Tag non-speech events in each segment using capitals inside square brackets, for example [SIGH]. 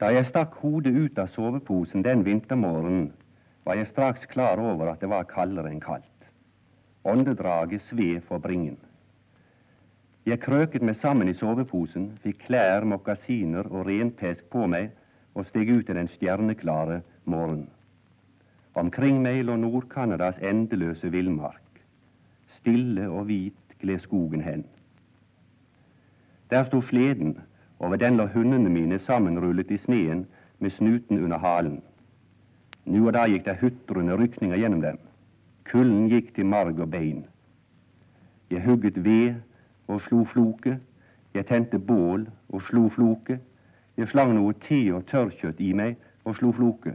Da jeg stakk hodet ut av soveposen den vintermorgenen, var jeg straks klar over at det var kaldere enn kaldt. Åndedraget sved for bringen. Jeg krøket meg sammen i soveposen, fikk klær, mokasiner og renpesk på meg og steg ut i den stjerneklare morgenen. Omkring meg lå Nord-Canadas endeløse villmark. Stille og hvit gled skogen hen. Der sto sleden, og ved den lå hundene mine sammenrullet i sneen med snuten under halen. Nu og da gikk det hutrende rykninger gjennom dem. Kulden gikk til marg og bein. Jeg hugget ved og slo floke. Jeg tente bål og slo floke. Jeg slang noe te og tørrkjøtt i meg og slo floke.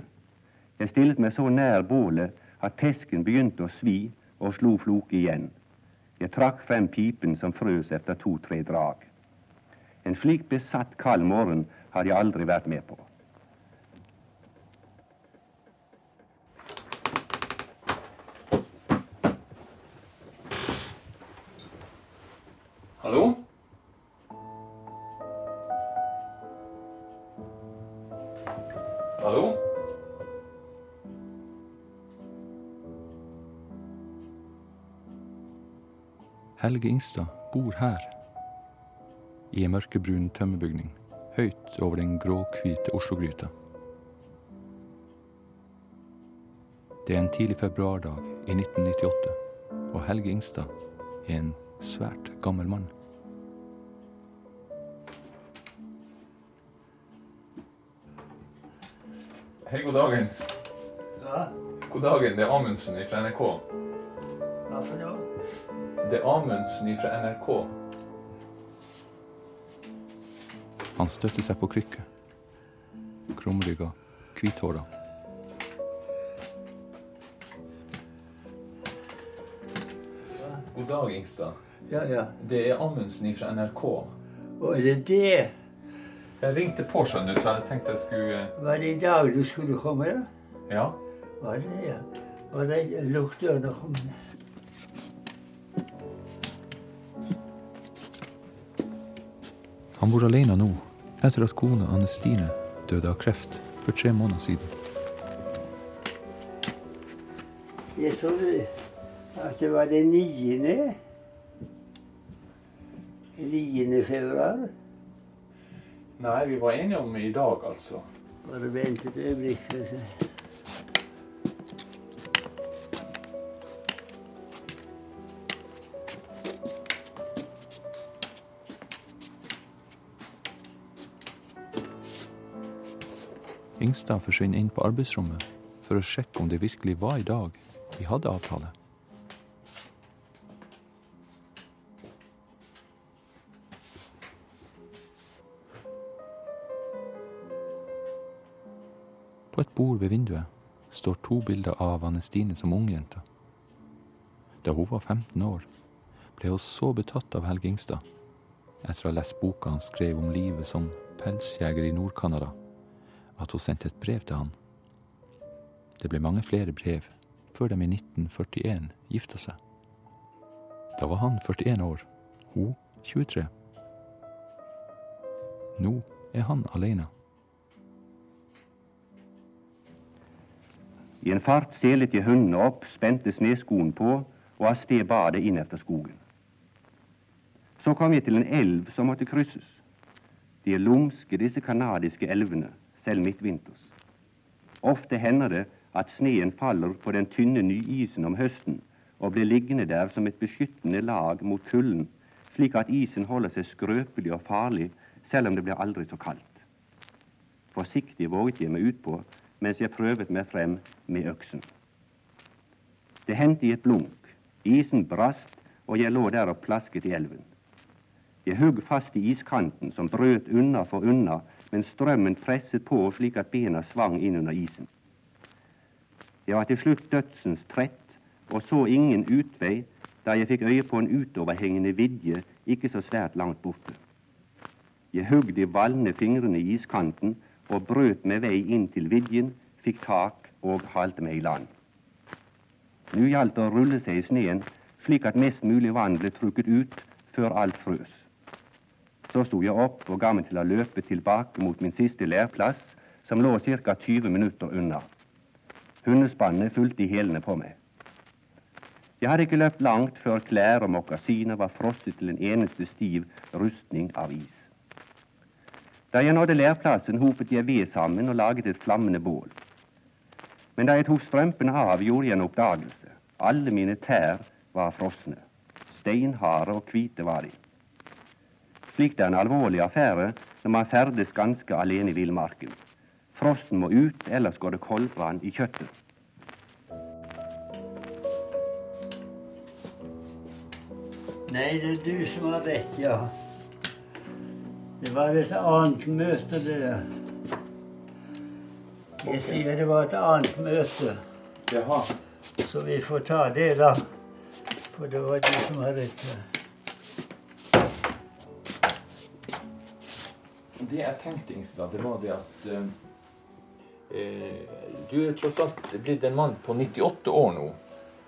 Jeg stillet meg så nær bålet at pesken begynte å svi og slo floke igjen. Jeg trakk frem pipen som frøs etter to-tre drag. En slik besatt kald morgen har jeg aldri vært med på. Hallo? Hallo? Helge Ingstad bor her i en mørkebrun tømmerbygning høyt over den gråhvite Oslo-gryta. Det er en tidlig februardag i 1998, og Helge Ingstad er en svært gammel mann. Hei, god dagen. Ja, God dagen, det er Amundsen fra NRK. hva for noe? Det er Amundsen fra NRK. Han støtter seg på krykker. Krumrygga, hvithåra. God dag, Ingstad. Ja, ja. Det er Amundsen fra NRK. Å, er det det? Jeg ringte på, skjønner du, for jeg tenkte jeg skulle Var det i dag du skulle komme? da? Ja. Var det, ja. Var det lukk døren og kom? Han bor alene nå, etter at kona Anne Stine døde av kreft for tre måneder siden. Jeg trodde at det var den 9. 9. februar. Nei, vi var enige om i dag, altså. Bare vent et øyeblikk. Ingstad forsvinner inn på arbeidsrommet for å sjekke om det virkelig var i dag de hadde avtale. På et bord ved vinduet står to bilder av Anne Stine som ungjente. Da hun var 15 år, ble hun så betatt av Helge Ingstad etter å ha lest boka han skrev om livet som pelsjeger i Nord-Canada, at hun sendte et brev til han. Det ble mange flere brev før de i 1941 gifta seg. Da var han 41 år, hun 23. Nå er han alene. I en fart selet jeg hundene opp, spente sneskoen på og av sted badet inn etter skogen. Så kom jeg til en elv som måtte krysses. De er lumske, disse kanadiske elvene, selv midtvinters. Ofte hender det at sneen faller på den tynne nyisen om høsten og blir liggende der som et beskyttende lag mot kulden, slik at isen holder seg skrøpelig og farlig selv om det blir aldri så kaldt. Forsiktig våget jeg meg utpå mens jeg prøvet meg frem med øksen. Det hendte i et blunk. Isen brast, og jeg lå der og plasket i elven. Jeg hugg fast i iskanten, som brøt unna for unna, men strømmen presset på slik at bena svang inn under isen. Jeg var til slutt dødsens trett og så ingen utvei da jeg fikk øye på en utoverhengende vidje ikke så svært langt borte. Jeg hugg de valne fingrene i iskanten og brøt med vei inn til vidjen, fikk tak og halte meg i land. Nå gjaldt det å rulle seg i sneen slik at mest mulig vann ble trukket ut før alt frøs. Så sto jeg opp og ga meg til å løpe tilbake mot min siste læreplass, som lå ca. 20 minutter unna. Hundespannet fulgte i hælene på meg. Jeg hadde ikke løpt langt før klær og mokasiner var frosset til en eneste stiv rustning av is. Da jeg nådde lærplassen, hopet jeg ved sammen og laget et flammende bål. Men da jeg tok strømpene av, gjorde jeg en oppdagelse. Alle mine tær var frosne. Steinharde og hvite var de. Slikt er en alvorlig affære når man ferdes ganske alene i villmarken. Frosten må ut, ellers går det koldbrann i kjøttet. Nei, det er du som har rett, ja. Det var et annet møte, det der. Jeg sier det var et annet møte. Jaha. Så vi får ta det, da. For det var du som har rett. Ja. Det jeg tenkte, Ingstad, det var det at eh, eh, Du er tross alt blitt en mann på 98 år nå.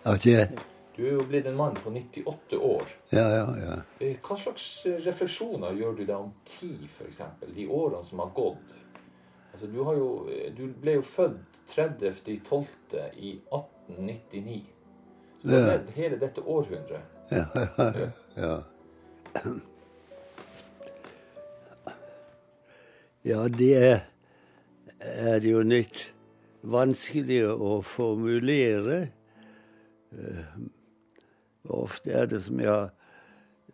At jeg, Du er jo blitt en mann på 98 år. ja, ja, ja. Eh, Hva slags refleksjoner gjør du deg om tid, f.eks.? De årene som har gått. Altså, du, har jo, eh, du ble jo født 30.12. i 1899. Så du har levd hele dette århundret. Ja, [LAUGHS] ja, ja. Ja, det er, jo litt vanskelig å formulere. Eh, Ofte er det som jeg har,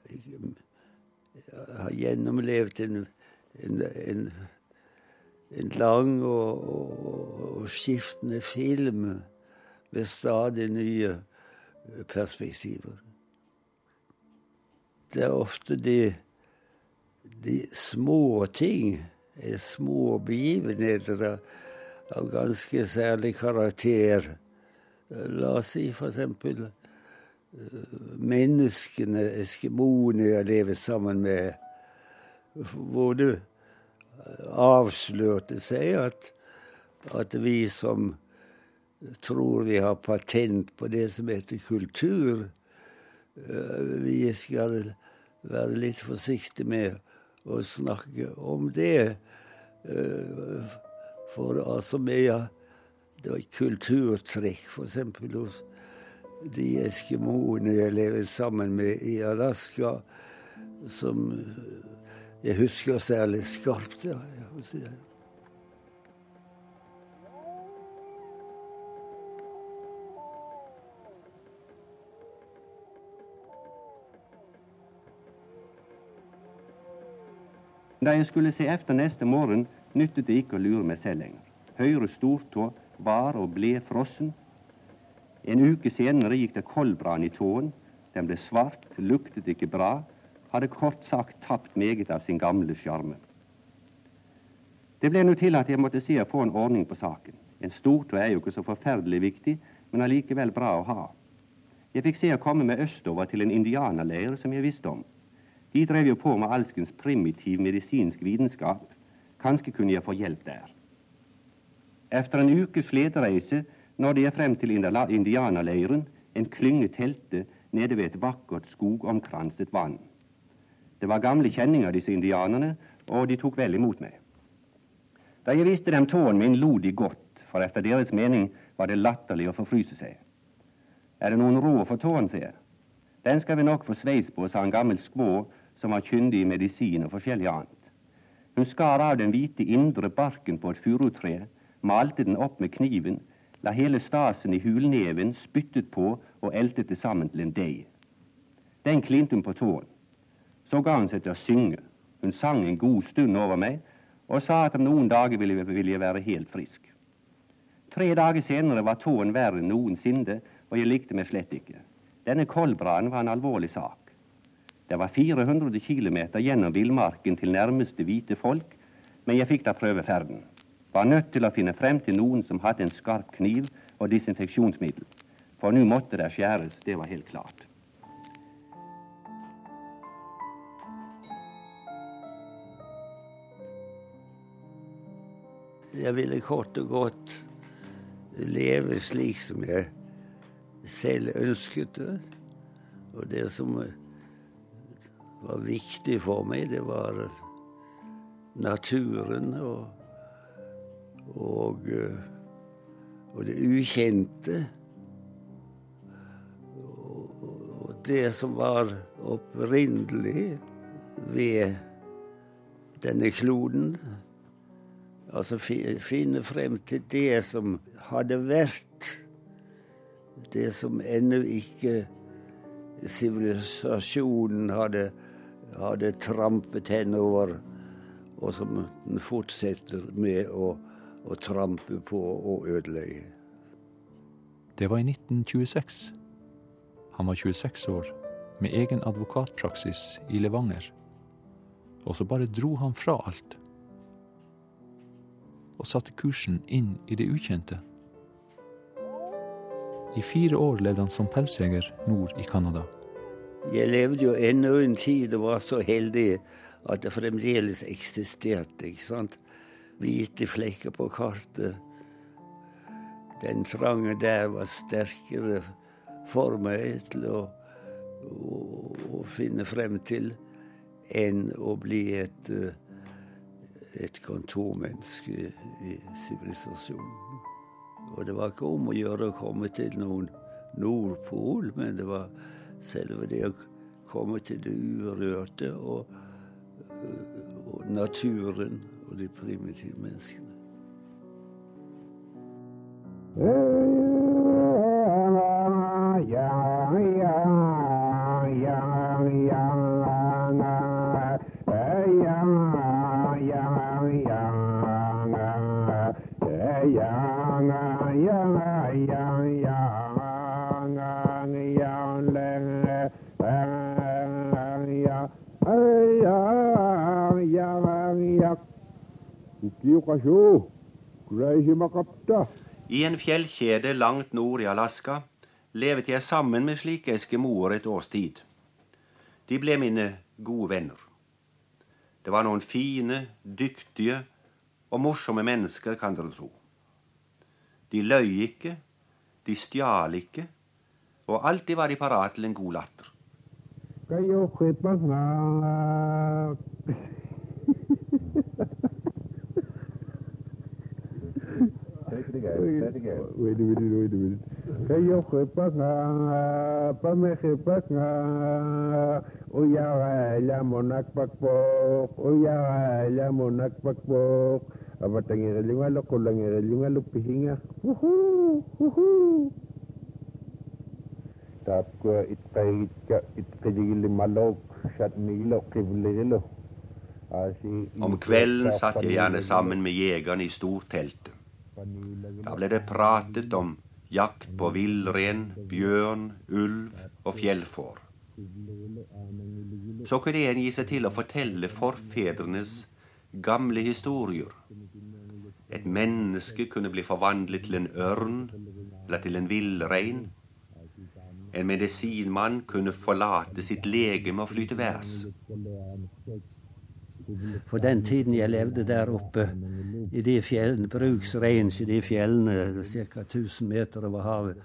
jeg har gjennomlevd en, en, en, en lang og, og, og skiftende film med stadig nye perspektiver. Det er ofte de, de små ting, små begivenheter av, ganske særlig karakter. Eh, La oss si eksempel eh, menneskene, eskimoene jeg lever sammen med, hvor det avslørte seg at, at vi som tror vi har patent på det som heter kultur. Eh, Vi skal være litt forsiktige med å snakke om det. Eh, For altså med Det var et kulturtrekk, f.eks. hos de eskimoene jeg lever sammen med i Alaska, som jeg husker særlig skarpt. Ja, jeg Da jeg skulle se efter neste morgen, nyttet det ikke å lure meg selv lenger. Høyre stortå var og ble frossen. En uke senere gikk det koldbrann i tåen. Den ble svart, luktet ikke bra, hadde kort sagt tapt meget av sin gamle sjarme. Det ble nå til at jeg måtte se å få en ordning på saken. En stortå er jo ikke så forferdelig viktig, men allikevel bra å ha. Jeg fikk se å komme meg østover til en indianerleir som jeg visste om. De drev jo på med alskens primitiv medisinsk vitenskap. Kanskje kunne jeg få hjelp der. Efter en ukes sledereise nådde jeg frem til indianerleiren, en klynge telte nede ved et vakkert skogomkranset vann. Det var gamle kjenninger, disse indianerne, og de tok vel imot meg. Da jeg viste dem tåen min, lo de godt, for efter deres mening var det latterlig å forfryse seg. Er det noen råd for tåen, sier jeg. Den skal vi nok få sveis på, sa en gammel skvå som var kyndig i medisin og forskjellig annet. Hun skar av den hvite indre barken på et furutre, malte den opp med kniven, la hele stasen i hulneven, spyttet på og eltet det sammen til en deig. Den klinte hun på tåen. Så ga hun seg til å synge. Hun sang en god stund over meg og sa at om noen dager ville jeg, være helt frisk. Tre dager senere var tåen verre enn noensinne, og jeg likte meg slett ikke. Denne koldbrannen var en alvorlig sak. Det var 400 km gjennom villmarken til nærmeste hvite folk, men jeg fikk da prøve ferden. Var nødt til å finne frem til noen som hadde en skarp kniv og disinfeksjonsmiddel. For nå måtte det skjæres, det var helt klart. Jeg ville kort og godt leve slik som jeg selv ønsket det. Og det som var viktig for meg, det var naturen og, og, og det ukjente. Og det som var opprinnelig ved denne kloden. Altså finne frem til det som hadde vært. Det som ennå ikke sivilisasjonen hadde, hadde trampet henover, og som den fortsetter med å, å trampe på og ødelegge. Det var i 1926. Han var 26 år, med egen advokatpraksis i Levanger. Og så bare dro han fra alt. Og satte kursen inn i det ukjente. I fire år levde han som pelsjeger nord i Canada. Jeg levde jo ennå en tid og var så heldig at det fremdeles eksisterte. ikke sant? Hvite flekker på kartet. Den trangen der var sterkere for meg til å, å, å finne frem til enn å bli et, et kontormenneske i sivilisasjonen. Og det var ikke om å gjøre å komme til noen Nordpol, men det var selve det å komme til det urørte og, og naturen og de primitive menneskene. Ja, I en fjellkjede langt nord i Alaska levet jeg sammen med slike eskimoer et års tid. De ble mine gode venner. Det var noen fine, dyktige og morsomme mennesker, kan dere tro. De løy ikke, de stjal ikke, og alltid var de parat til en god latter. Take it again. Say it again. Wait a minute, wait a minute. Kayo khipanga, pamehipanga, uyaga la monak pakpok, uyaga la monak pakpok. Abatang ilunga lo kulang ilunga lo pihinga. Woohoo, woohoo. Tap ko itpay ka itpayigil malok, shat nilo kivlilo. Om kvelden satt jeg gjerne sammen med jegerne i storteltet. Da ble det pratet om jakt på villrein, bjørn, ulv og fjellfår. Så kunne en gi seg til å fortelle forfedrenes gamle historier. Et menneske kunne bli forvandlet til en ørn eller til en villrein. En medisinmann kunne forlate sitt legeme og flyte værs. For den tiden jeg levde der oppe i de fjellene, bruksreins i de fjellene ca. 1000 meter over havet,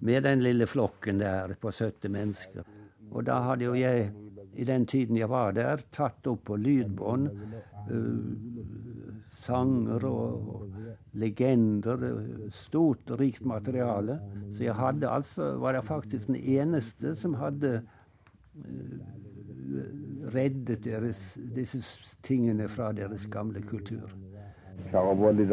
med den lille flokken der på 70 mennesker. Og da hadde jo jeg, i den tiden jeg var der, tatt opp på lydbånd uh, sanger og, og, legender. Stort, rikt materiale. Så jeg hadde altså, var jeg faktisk den eneste som hadde uh, reddet deres, disse tingene fra deres gamle kultur. He will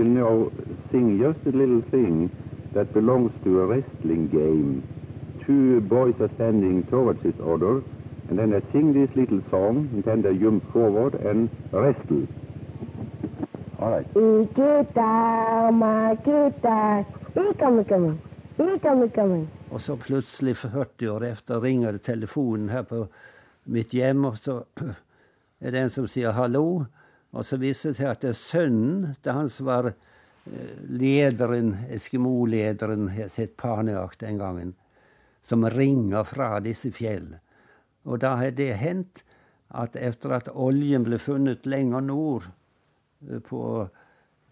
ah, now sing just a little thing that belongs to a wrestling game. Two boys are standing towards each other, and then they sing this little song, and then they jump forward and wrestle. All right. Og så plutselig, for 40 år etter, ringer det telefonen her på mitt hjem, og så er det en som sier hallo. Og så viser det seg at det er sønnen til han som var lederen, Eskimo-lederen, het Paneak den gangen, som ringer fra disse fjell. Og da har det hendt at etter at oljen ble funnet lenger nord, på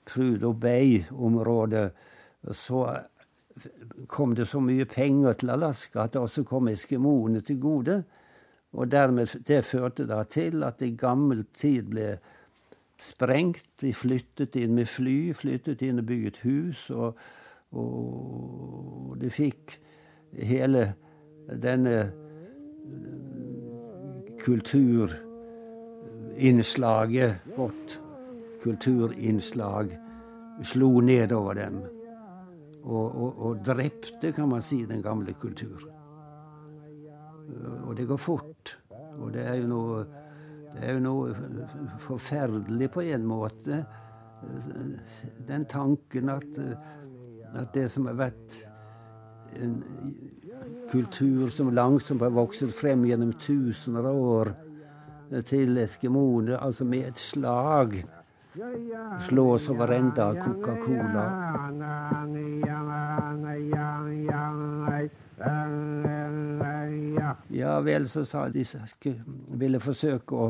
Prudhoe Bay-området, så kom det så mye penger til Alaska at det også kom eskimoene til gode. Og dermed, det førte da til at det i gammel tid ble sprengt, ble flyttet inn med fly, flyttet inn og bygget hus. Og, og de fikk hele denne kulturinnslaget, vårt kulturinnslag, slo nedover dem. Og, og, og, drepte, kan man si, den gamle kultur. Og det går fort. Og det er jo noe, er jo noe forferdelig på en måte. Den tanken at, at det som har vært en kultur som langsomt har vokst frem gjennom tusener av år til eskimoene, altså med et slag slås over enda av Coca-Cola. Ja vel, så sa de ville forsøke å,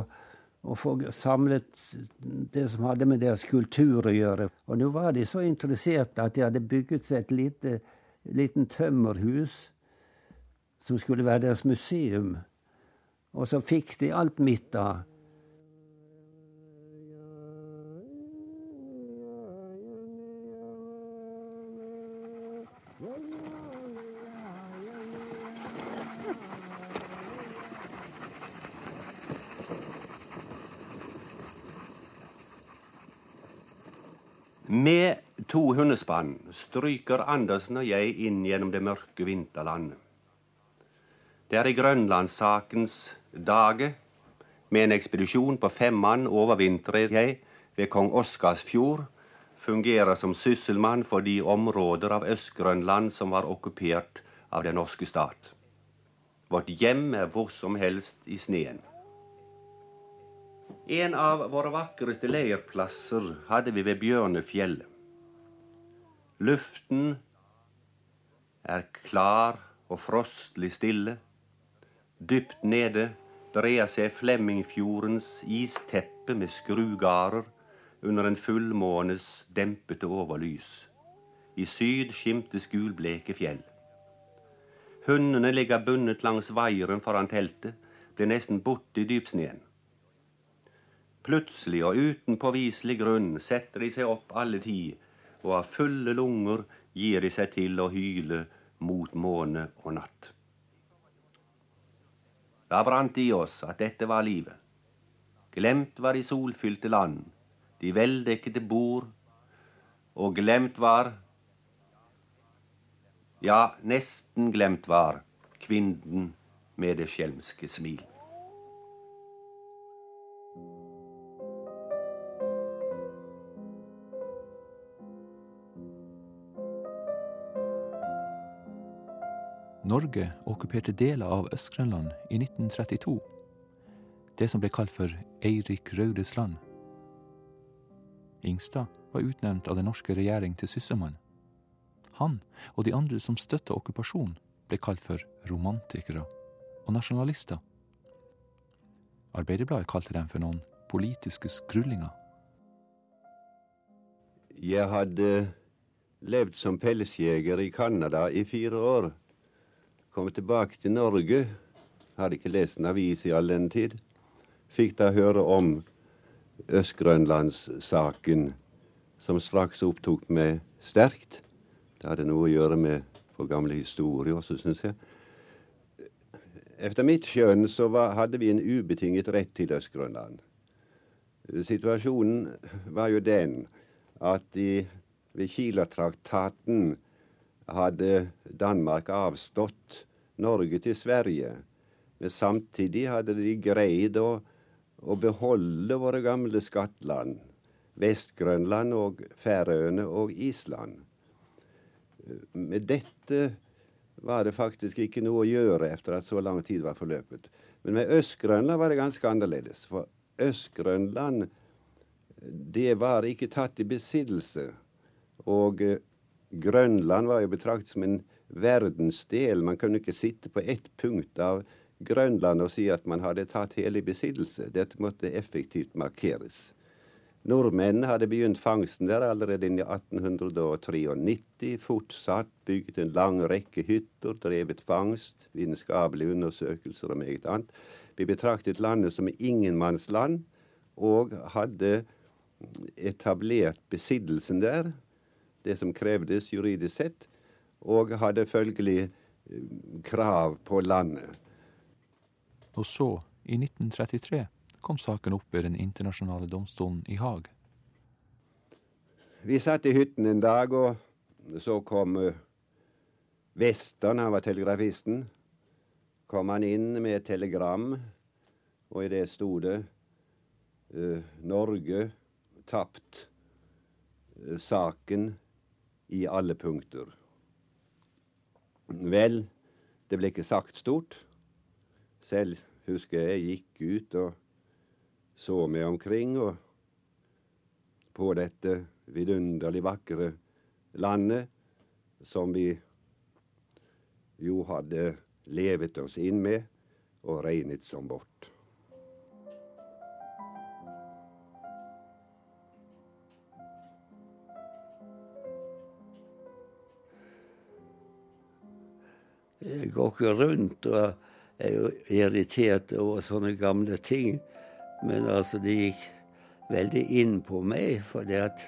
å få samlet det som hadde med deres kultur å gjøre. Og nå var de så interesserte at de hadde bygget seg et lite, liten tømmerhus som skulle være deres museum. Og så fikk de alt midt av. Med to hundespann stryker Andersen og jeg inn gjennom det mørke vinterlandet. Det er i Grønlandssakens dage. Med en ekspedisjon på fem mann overvintrer jeg ved kong Oscarsfjord, fungerer som sysselmann for de områder av Øst-Grønland som var okkupert av den norske stat. Vårt hjem er hvor som helst i sneen. En av våre vakreste leirplasser hadde vi ved Bjørnefjellet. Luften er klar og frostlig stille. Dypt nede dreier seg Flemmingfjordens isteppe med skrugarder under en fullmånes dempete overlys. I syd skimtes gulbleke fjell. Hundene ligger bundet langs vaieren foran teltet, blir nesten borte i dypsneen. Plutselig og uten påviselig grunn setter de seg opp alle ti, og av fulle lunger gir de seg til å hyle mot måne og natt. Da brant det i oss at dette var livet. Glemt var de solfylte land, de veldekkede bord, og glemt var Ja, nesten glemt var kvinnen med det skjelmske smil. Norge okkuperte deler av Øst-Grønland i 1932. Det som ble kalt for Eirik Raudes land. Ingstad var utnevnt av den norske regjering til sysselmann. Han og de andre som støtta okkupasjonen, ble kalt for romantikere og nasjonalister. Arbeiderbladet kalte dem for noen politiske skrullinger. Jeg hadde levd som pelsjeger i Canada i fire år kom tilbake til Norge. Hadde ikke lest en avis i all den tid. Fikk da høre om Øst-Grønlandssaken, som straks opptok meg sterkt. Det hadde noe å gjøre med vår gamle historie også, syns jeg. Efter mitt skjønn så var, hadde vi en ubetinget rett til Øst-Grønland. Situasjonen var jo den at i, ved Kilatraktaten hadde Danmark avstått Norge til Sverige. Men samtidig hadde de greid å, å beholde våre gamle skattland. Vest-Grønland og Færøyene og Island. Med dette var det faktisk ikke noe å gjøre etter at så lang tid var forløpet. Men med Øst-Grønland var det ganske annerledes. For Øst-Grønland det var ikke tatt i besittelse. Og Grønland var jo betraktet som en verdensdel. Man kunne ikke sitte på ett punkt av Grønland og si at man hadde tatt hele i besittelse. Dette måtte effektivt markeres. Nordmenn hadde begynt fangsten der allerede i 1893. Fortsatt bygget en lang rekke hytter, drevet fangst, vitenskapelige undersøkelser og meget annet. Vi betraktet landet som ingenmannsland og hadde etablert besittelsen der, det som krevdes juridisk sett, og hadde følgelig eh, krav på landet. Og så, i 1933, kom saken opp ved den internasjonale domstolen i Haag. Vi satt i hytten en dag, og så kom uh, Western, han var telegrafisten. Kom han inn med et telegram, og i det sto det uh, Norge tapt saken i alle punkter. Vel, det ble ikke sagt stort. Selv husker jeg gikk ut og så meg omkring og på dette vidunderlig vakre landet som vi jo hadde levet oss inn med og regnet som vårt. Jeg går ikke rundt og er jo irritert over sånne gamle ting. Men altså, det gikk veldig inn på meg, fordi at,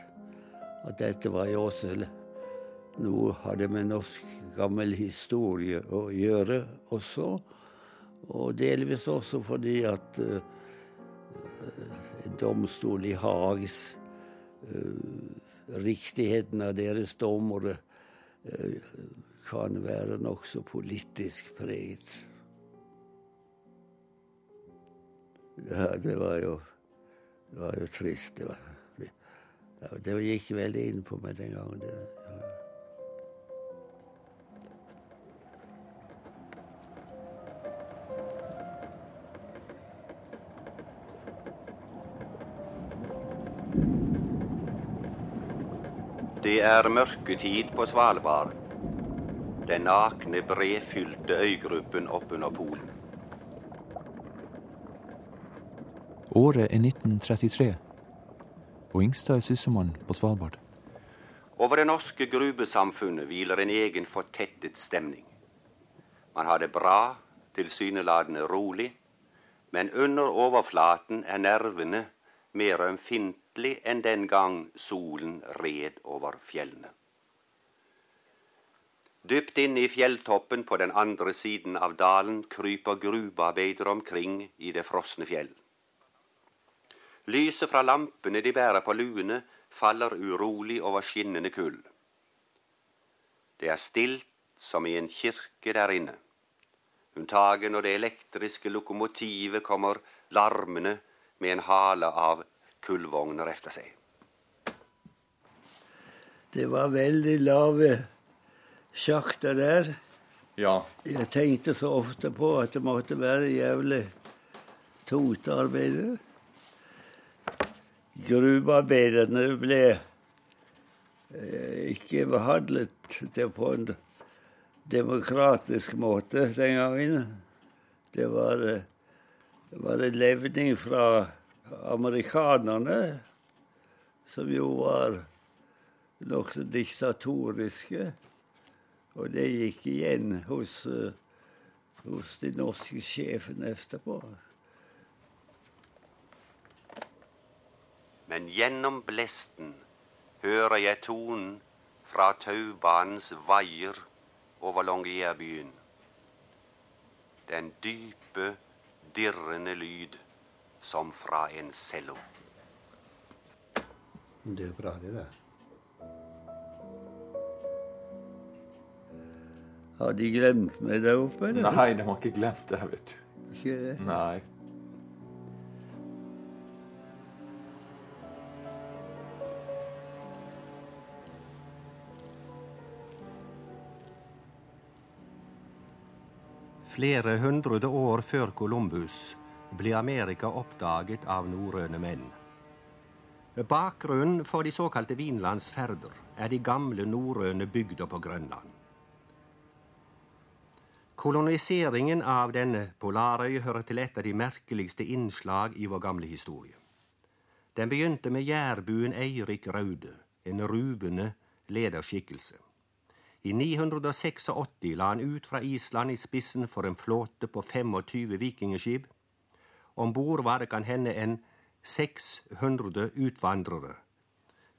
at dette var jo også noe hadde med norsk gammel historie å gjøre også. Og delvis også fordi at uh, en domstol i Hags uh, Riktigheten av deres dommere uh, kan være nokså politisk preget. Ja, det var jo Det var jo trist. Det, var, ja, det gikk veldig inn på meg den gangen. Det, ja. Det er mørketid på Svalbard. Den nakne, bredfylte øygruppen oppunder Polen. Året er 1933, og Ingstad er sysselmann på Svalbard. Over det norske grubesamfunnet hviler en egen fortettet stemning. Man har det bra, tilsynelatende rolig, men under overflaten er nervene mer ømfintlig enn den gang solen red over fjellene. Dypt inne i fjelltoppen på den andre siden av dalen kryper gruvearbeidere omkring i det frosne fjell. Lyset fra lampene de bærer på luene, faller urolig over skinnende kull. Det er stilt som i en kirke der inne. Unntaket når det elektriske lokomotivet kommer larmende med en hale av kullvogner efter seg. Det var veldig lave sjakter der. Ja. Jeg tenkte så ofte på at det måtte være jævlig tungt arbeid. arbeide. Gruvearbeiderne ble eh, ikke behandlet det på en demokratisk måte den gangen. Det var, eh, det var en levning fra amerikanerne, som jo var nokså diktatoriske. Og det gikk igjen hos, eh, hos de norske sjefene etterpå. Men gjennom blesten hører jeg tonen fra taubanens vaier over Longyearbyen. Den dype, dirrende lyd som fra en cello. Det er bra, det der. Har de glemt meg der oppe? eller? Nei, de har ikke glemt det, vet du. Ikke det? Nei. Flere hundre år før Columbus ble Amerika oppdaget av norrøne menn. Bakgrunnen for de såkalte vinlandsferder er de gamle norrøne bygder på Grønland. Koloniseringen av denne polarøy hører til et av de merkeligste innslag i vår gamle historie. Den begynte med jærbuen Eirik Raude, en ruvende lederskikkelse. I 986 la han ut fra Island i spissen for en flåte på 25 vikingskip. Om bord var det kan hende en 600 utvandrere.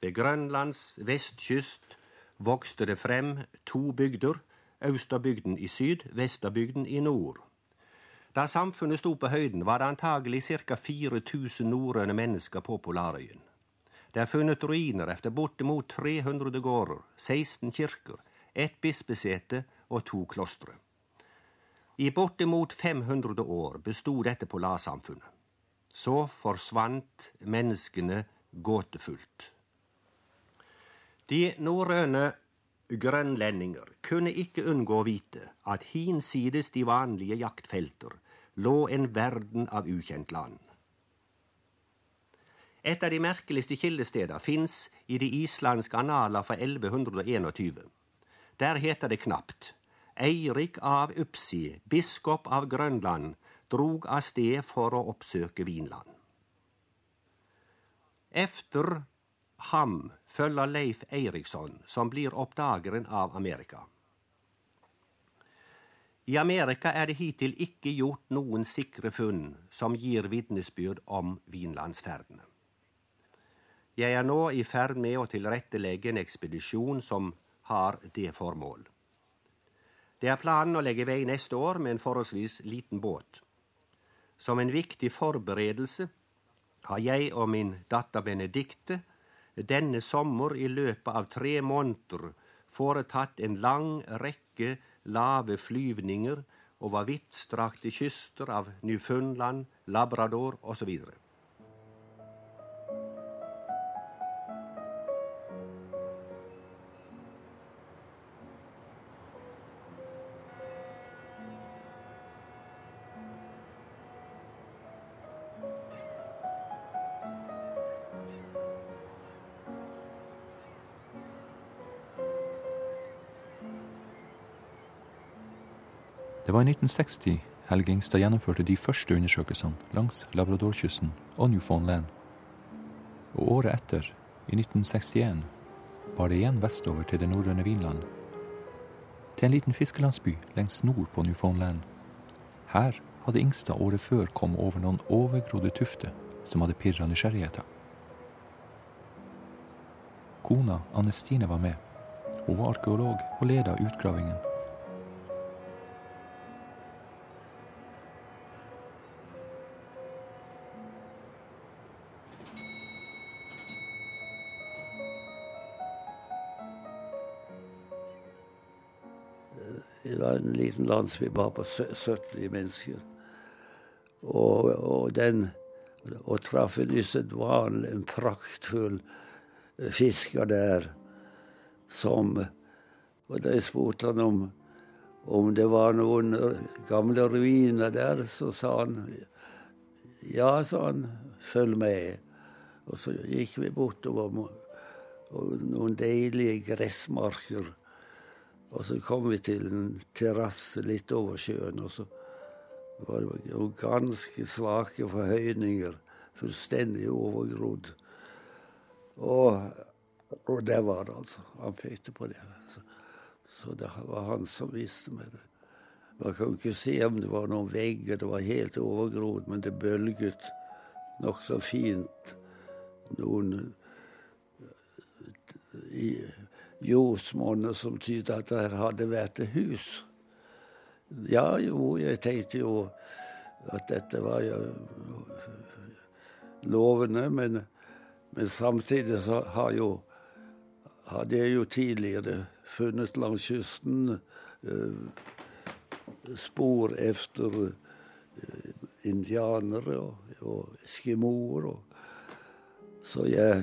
Ved Grønlands vestkyst vokste det frem to bygder, Austerbygden i syd, Vesterbygden i nord. Da samfunnet sto på høyden, var det antagelig ca. 4000 norrøne mennesker på Polarøyen. Det er funnet ruiner efter bortimot 300 gårder, 16 kirker, ett bispesete og to klostre. I bortimot 500 år bestod dette polarsamfunnet. Så forsvant menneskene gåtefullt. De norrøne grønlendinger kunne ikke unngå å vite at hinsides de vanlige jaktfelter lå en verden av ukjent land. Et av de merkeligste kildesteder fins i de islandske analer fra 1121. Der heter det knapt Eirik av Upsi, biskop av Grønland, drog av sted for å oppsøke Vinland. Efter ham følger Leif Eiriksson, som blir oppdageren av Amerika. I Amerika er det hittil ikke gjort noen sikre funn som gir vitnesbyrd om vinlandsferdene. Jeg er nå i ferd med å tilrettelegge en ekspedisjon som har det formål. Det er planen å legge vei neste år med en forholdsvis liten båt. Som en viktig forberedelse har jeg og min datter Benedicte denne sommer i løpet av tre måneder foretatt en lang rekke lave flyvninger over vidtstrakte kyster av Newfoundland, Labrador osv. Det var i 1960 Helge Ingstad gjennomførte de første undersøkelsene langs Labradorkysten og Newfoundland. Og året etter, i 1961, var det igjen vestover til det norrøne Vinland. Til en liten fiskelandsby lengst nord på Newfoundland. Her hadde Ingstad året før kommet over noen overgrodde tufter som hadde pirra nysgjerrigheten. Kona Anne Stine var med. Hun var arkeolog og leda utgravingen. En liten landsby bare på sø- 70 mennesker. Og, og den Og traff en usedvanlig praktfull fisker der som Og da jeg spurte han om om det var noen gamle ruiner der, så sa han ja, sa han, følg med. Og så gikk vi bortover noen deilige gressmarker. Og så kom vi til en terrasse litt over sjøen, og så var det noen ganske svake forhøyninger. Fullstendig overgrodd. Og, og det var det, altså. Han pekte på det. Så, så det var han som viste meg det. Man kan ikke se om det var noen vegger, det var helt overgrodd, men det bølget nokså fint noen i jordsmonner som tyder at det hadde vært et hus. Ja, jo, jeg tenkte jo at dette var jo lovende, men, men samtidig så har jo hadde jeg jo tidligere funnet langs kysten eh, spor efter eh, indianere og, og eskimoer. Og, så jeg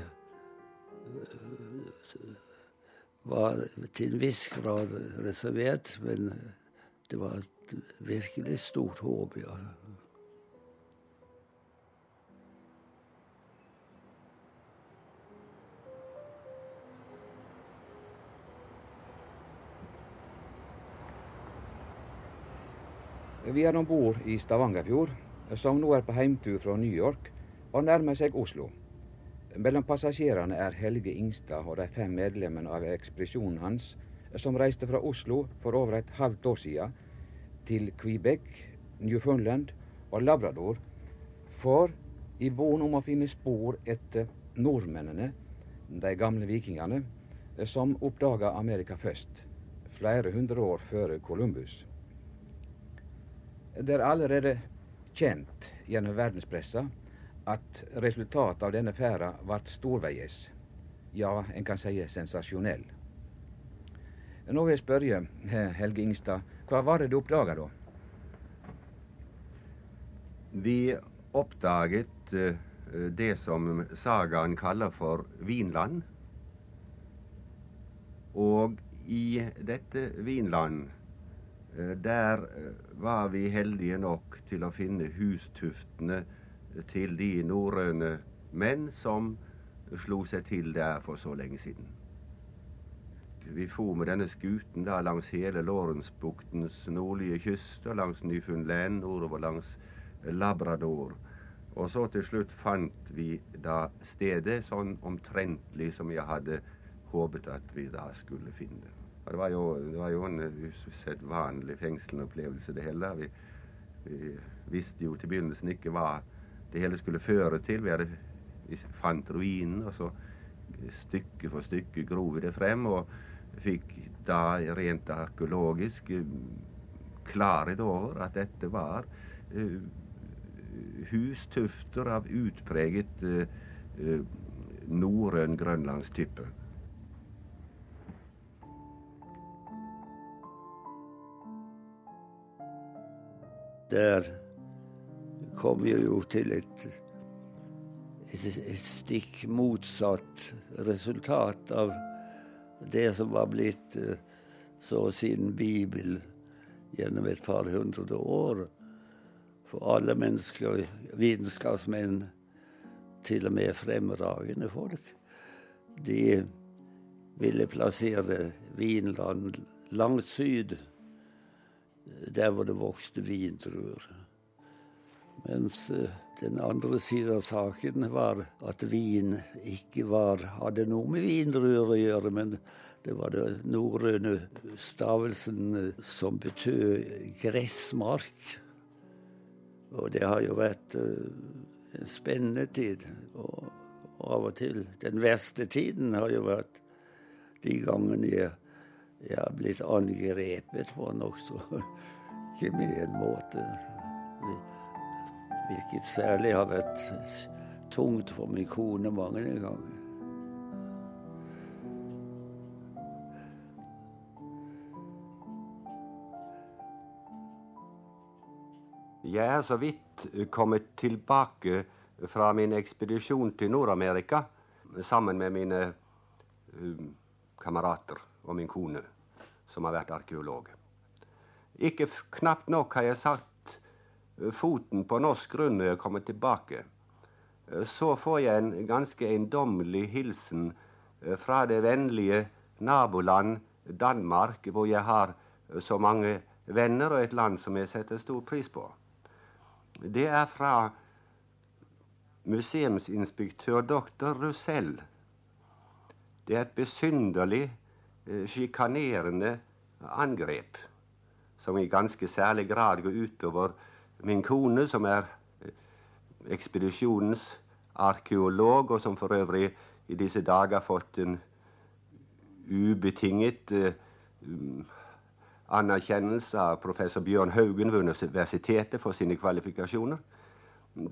var til en viss grad reservert, men det var et virkelig stort håp, ja. Vi er om bord i Stavangerfjord, som nå er på heimtur fra New York og nærmer seg Oslo. Mellom passasjerene er Helge Ingstad og de fem medlemmene av ekspedisjonen hans, som reiste fra Oslo for over et halvt år siden til Quebec, Newfoundland og Labrador for i von om å finne spor etter nordmennene, de gamle vikingene, som oppdaga Amerika først, flere hundre år før Columbus. Det er allerede kjent gjennom verdenspressa at resultatet av denne ferda vart storveies. Ja, en kan si sensasjonell. Nå vil jeg spørre Helge Ingstad, hva var det du oppdaga da? Vi oppdaget uh, det som sagaen kaller for Vinland. Og i dette Vinland uh, der uh, var vi heldige nok til å finne hustuftene til de norrøne menn som slo seg til der for så lenge siden. Vi for med denne skuten da langs hele Lorensbuktens nordlige kyst og langs Newfoundland, nordover langs Labrador. Og så til slutt fant vi da stedet sånn omtrentlig som jeg hadde håpet at vi da skulle finne. Det var jo, det var jo en usedvanlig fengslende opplevelse, det hele. Vi, vi visste jo til begynnelsen ikke hva det hele skulle føre til. Vi, hadde, vi fant ruinen, og så stykke for stykke grov vi det frem. Og fikk da rent arkeologisk eh, klarhet over at dette var uh, hustufter av utpreget uh, uh, norrøn grønlandstype. Der kom jo til et, et, et stikk motsatt resultat av det som var blitt eh, så å si en bibel gjennom et par hundre år. For alle mennesker, vitenskapsmenn, til og med fremragende folk, de ville plassere Vinland langt syd, der hvor det vokste vindruer. Mens eh, den andre siden av saken var at vin ikke var, hadde noe med vindruer å gjøre, men det var den norrøne stavelsen eh, som betød gressmark. Og det har jo vært eh, en spennende tid. Og av og til Den verste tiden har jo vært de gangene jeg, jeg har blitt angrepet på nokså [LAUGHS] gemen måte hvilket særlig har vært tungt for min kone mange ganger. Jeg er så vidt kommet tilbake fra min ekspedisjon til Nord-Amerika sammen med mine um, kamerater og min kone, som har vært arkeolog. Ikke knapt nok har jeg sagt foten på norsk grunn når jeg kommer tilbake, eh, så får jeg en ganske eiendommelig hilsen eh, fra det vennlige naboland Danmark, hvor jeg har eh, så mange venner, og et land som jeg setter stor pris på. Det er fra museumsinspektør dr. Russell. Det er et besynderlig, sjikanerende angrep som i ganske særlig grad går utover min kone, som er eh, ekspedisjonens arkeolog, og som for øvrig i disse dager har fått en ubetinget uh, anerkjennelse av professor Bjørn Haugen ved universitetet for sine kvalifikasjoner.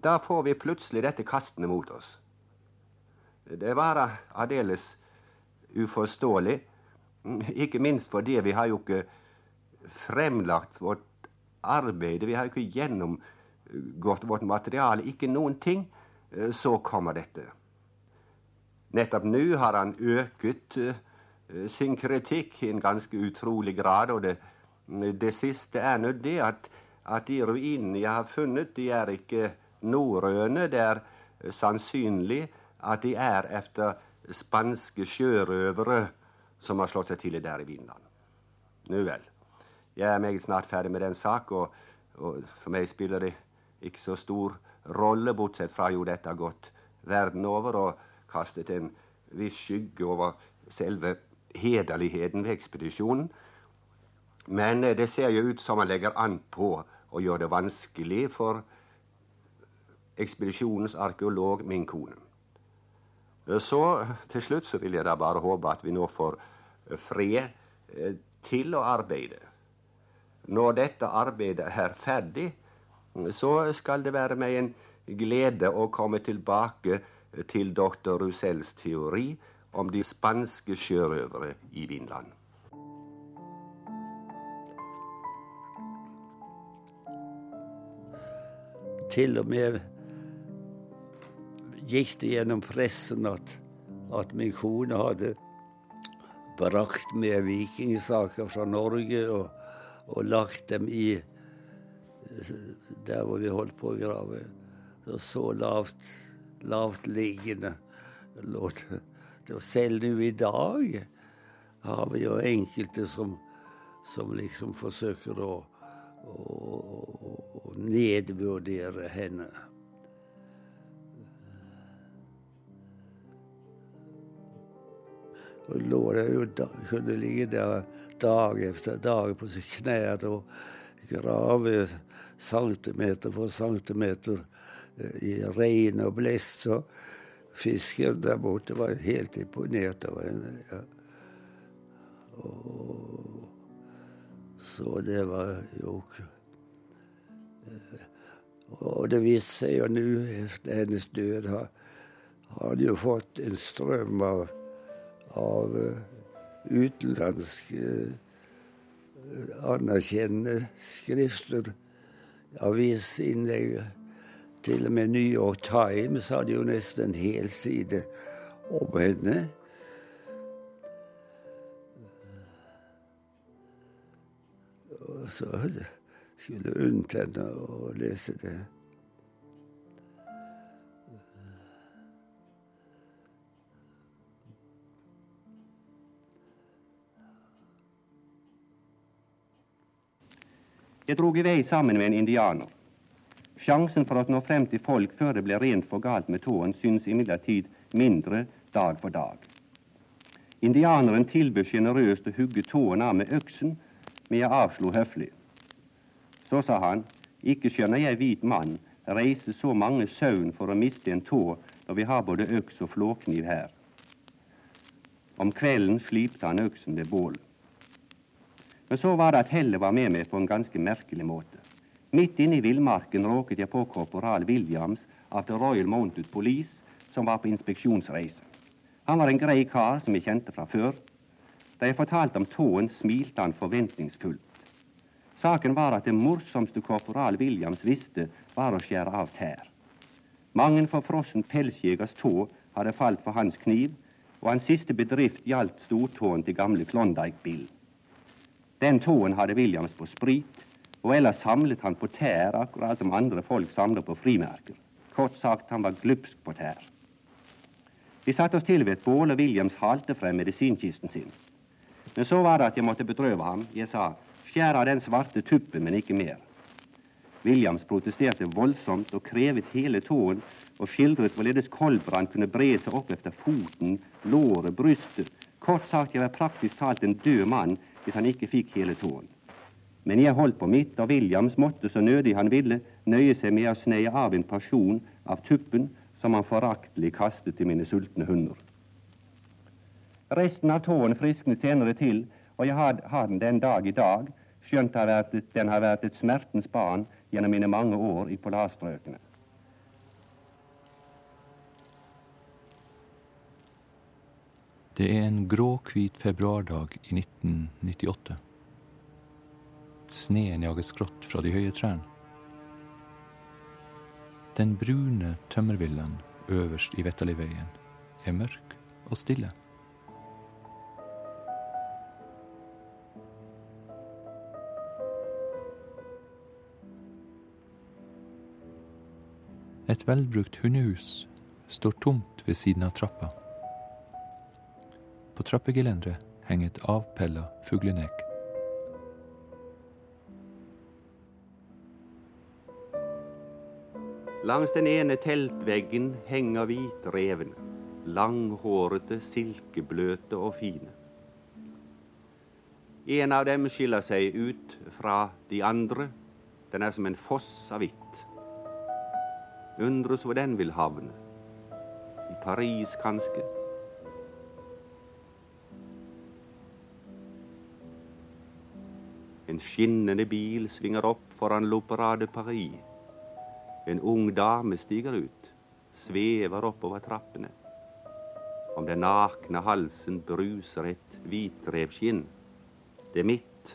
Da får vi plutselig dette kastende mot oss. Det var aldeles uforståelig. Ikke minst fordi vi har jo ikke fremlagt vårt arbeidet. Vi har jo ikke gjennomgått vårt materiale. Ikke noen ting. Eh, så kommer dette. Nettopp nå har han øket uh, sin kritikk i en ganske utrolig grad. Og det, det siste er nå det at, at de ruinene jeg har funnet, de er ikke norrøne. Det er sannsynlig at de er etter spanske sjørøvere som har slått seg til der i Vinland. Nu vel. Jeg er meget snart ferdig med den sak, og, og, for meg spiller det ikke så stor rolle, bortsett fra jo dette har gått verden over, og kastet en viss skygge over selve hederligheten ved ekspedisjonen. Men det ser jo ut som man legger an på å gjøre det vanskelig for ekspedisjonens arkeolog, min kone. Så til slutt så vil jeg da bare håpe at vi nå får fred eh, til å arbeide. Når dette arbeidet er ferdig, så skal det være meg en glede å komme tilbake til doktor Rusells teori om de spanske sjørøvere i Vinland. Til og med gikk det gjennom pressen at, at min kone hadde brakt med vikingsaker fra Norge og, og lagt dem i der hvor vi holdt på å grave. Så, så lavt liggende lå det. Og selv nå i dag har vi jo enkelte som, som liksom forsøker å, å, å nedvurdere henne. Og lå der da, kunne ligge der dag efter dag på knær og grave centimeter for centimeter eh, i regn og blest. Så fisken der borte var helt imponert over henne. Ja. Og, så det var jo Og det viste seg jo nå, etter hennes død, har, han jo fått en strøm av av eh, utenlandske eh, anerkjennende skrifter, avisinnlegg. Til og med New York Times hadde jo nesten en hel side om henne. Og så skulle unnt henne å lese det. Jeg drog i vei sammen med en indianer. Sjansen for å nå frem til folk før det ble rent for galt med tåen, synes imidlertid mindre dag for dag. Indianeren tilbød sjenerøst å hugge tåen av med øksen, men jeg avslo høflig. Så sa han, ikke skjønner jeg hvit mann reise så mange søvn for å miste en tå når vi har både øks og flåkniv her. Om kvelden slipte han øksen ved bålet. Men så var det at hellet var med meg på en ganske merkelig måte. Midt inne i villmarken råket jeg på korporal Williams av The Royal Mounted Police, som var på inspeksjonsreise. Han var en grei kar som jeg kjente fra før. Da jeg fortalte om tåen, smilte han forventningsfullt. Saken var at det morsomste korporal Williams visste, var å skjære av tær. Mang en forfrossen pelsjegers tå hadde falt for hans kniv, og hans siste bedrift gjaldt stortåen til gamle Klondyke Bill. Den tåen hadde Williams på sprit, og ellers samlet han på tær, akkurat som andre folk samler på frimerker. Kort sagt, han var glupsk på tær. Vi satte oss til ved et bål, og Williams halte frem medisinkisten sin. Men så var det at jeg måtte bedrøve ham. Jeg sa, skjær av den svarte tuppen, men ikke mer. Williams protesterte voldsomt og krevet hele tåen, og skildret hvorledes koldbrann kunne bre seg opp efter foten, låret, brystet. Kort sagt, jeg var praktisk talt en død mann hvis han ikke fikk hele tåen. Men jeg holdt på mitt, og Williams måtte så nødig han ville nøye seg med å sneie av en pasjon av tuppen som han foraktelig kastet til mine sultne hunder. Resten av tåen frisknet senere til, og jeg har, har den den dag i dag, skjønt den har vært et smertens barn gjennom mine mange år i polarstrøkene. Det er en gråhvit februardag i 1998. Sneen jager skrått fra de høye trærne. Den brune tømmervillen øverst i Vettaliveien er mørk og stille. Et velbrukt hundehus står tomt ved siden av trappa. På trappegelenderet henger et avpella fuglenek. Langs den ene teltveggen henger hvitreven. langhårete, silkebløte og fine. En av dem skiller seg ut fra de andre. Den er som en foss av hvitt. Undres hvor den vil havne. I Paris, kanskje. En skinnende bil svinger opp foran l'Opéra de Paris. En ung dame stiger ut, svever oppover trappene. Om den nakne halsen bruser et hvitrevskinn. Det er mitt.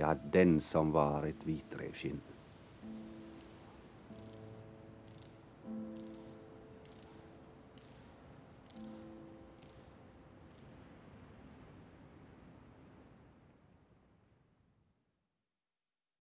Ja, den som var et hvitrevskinn.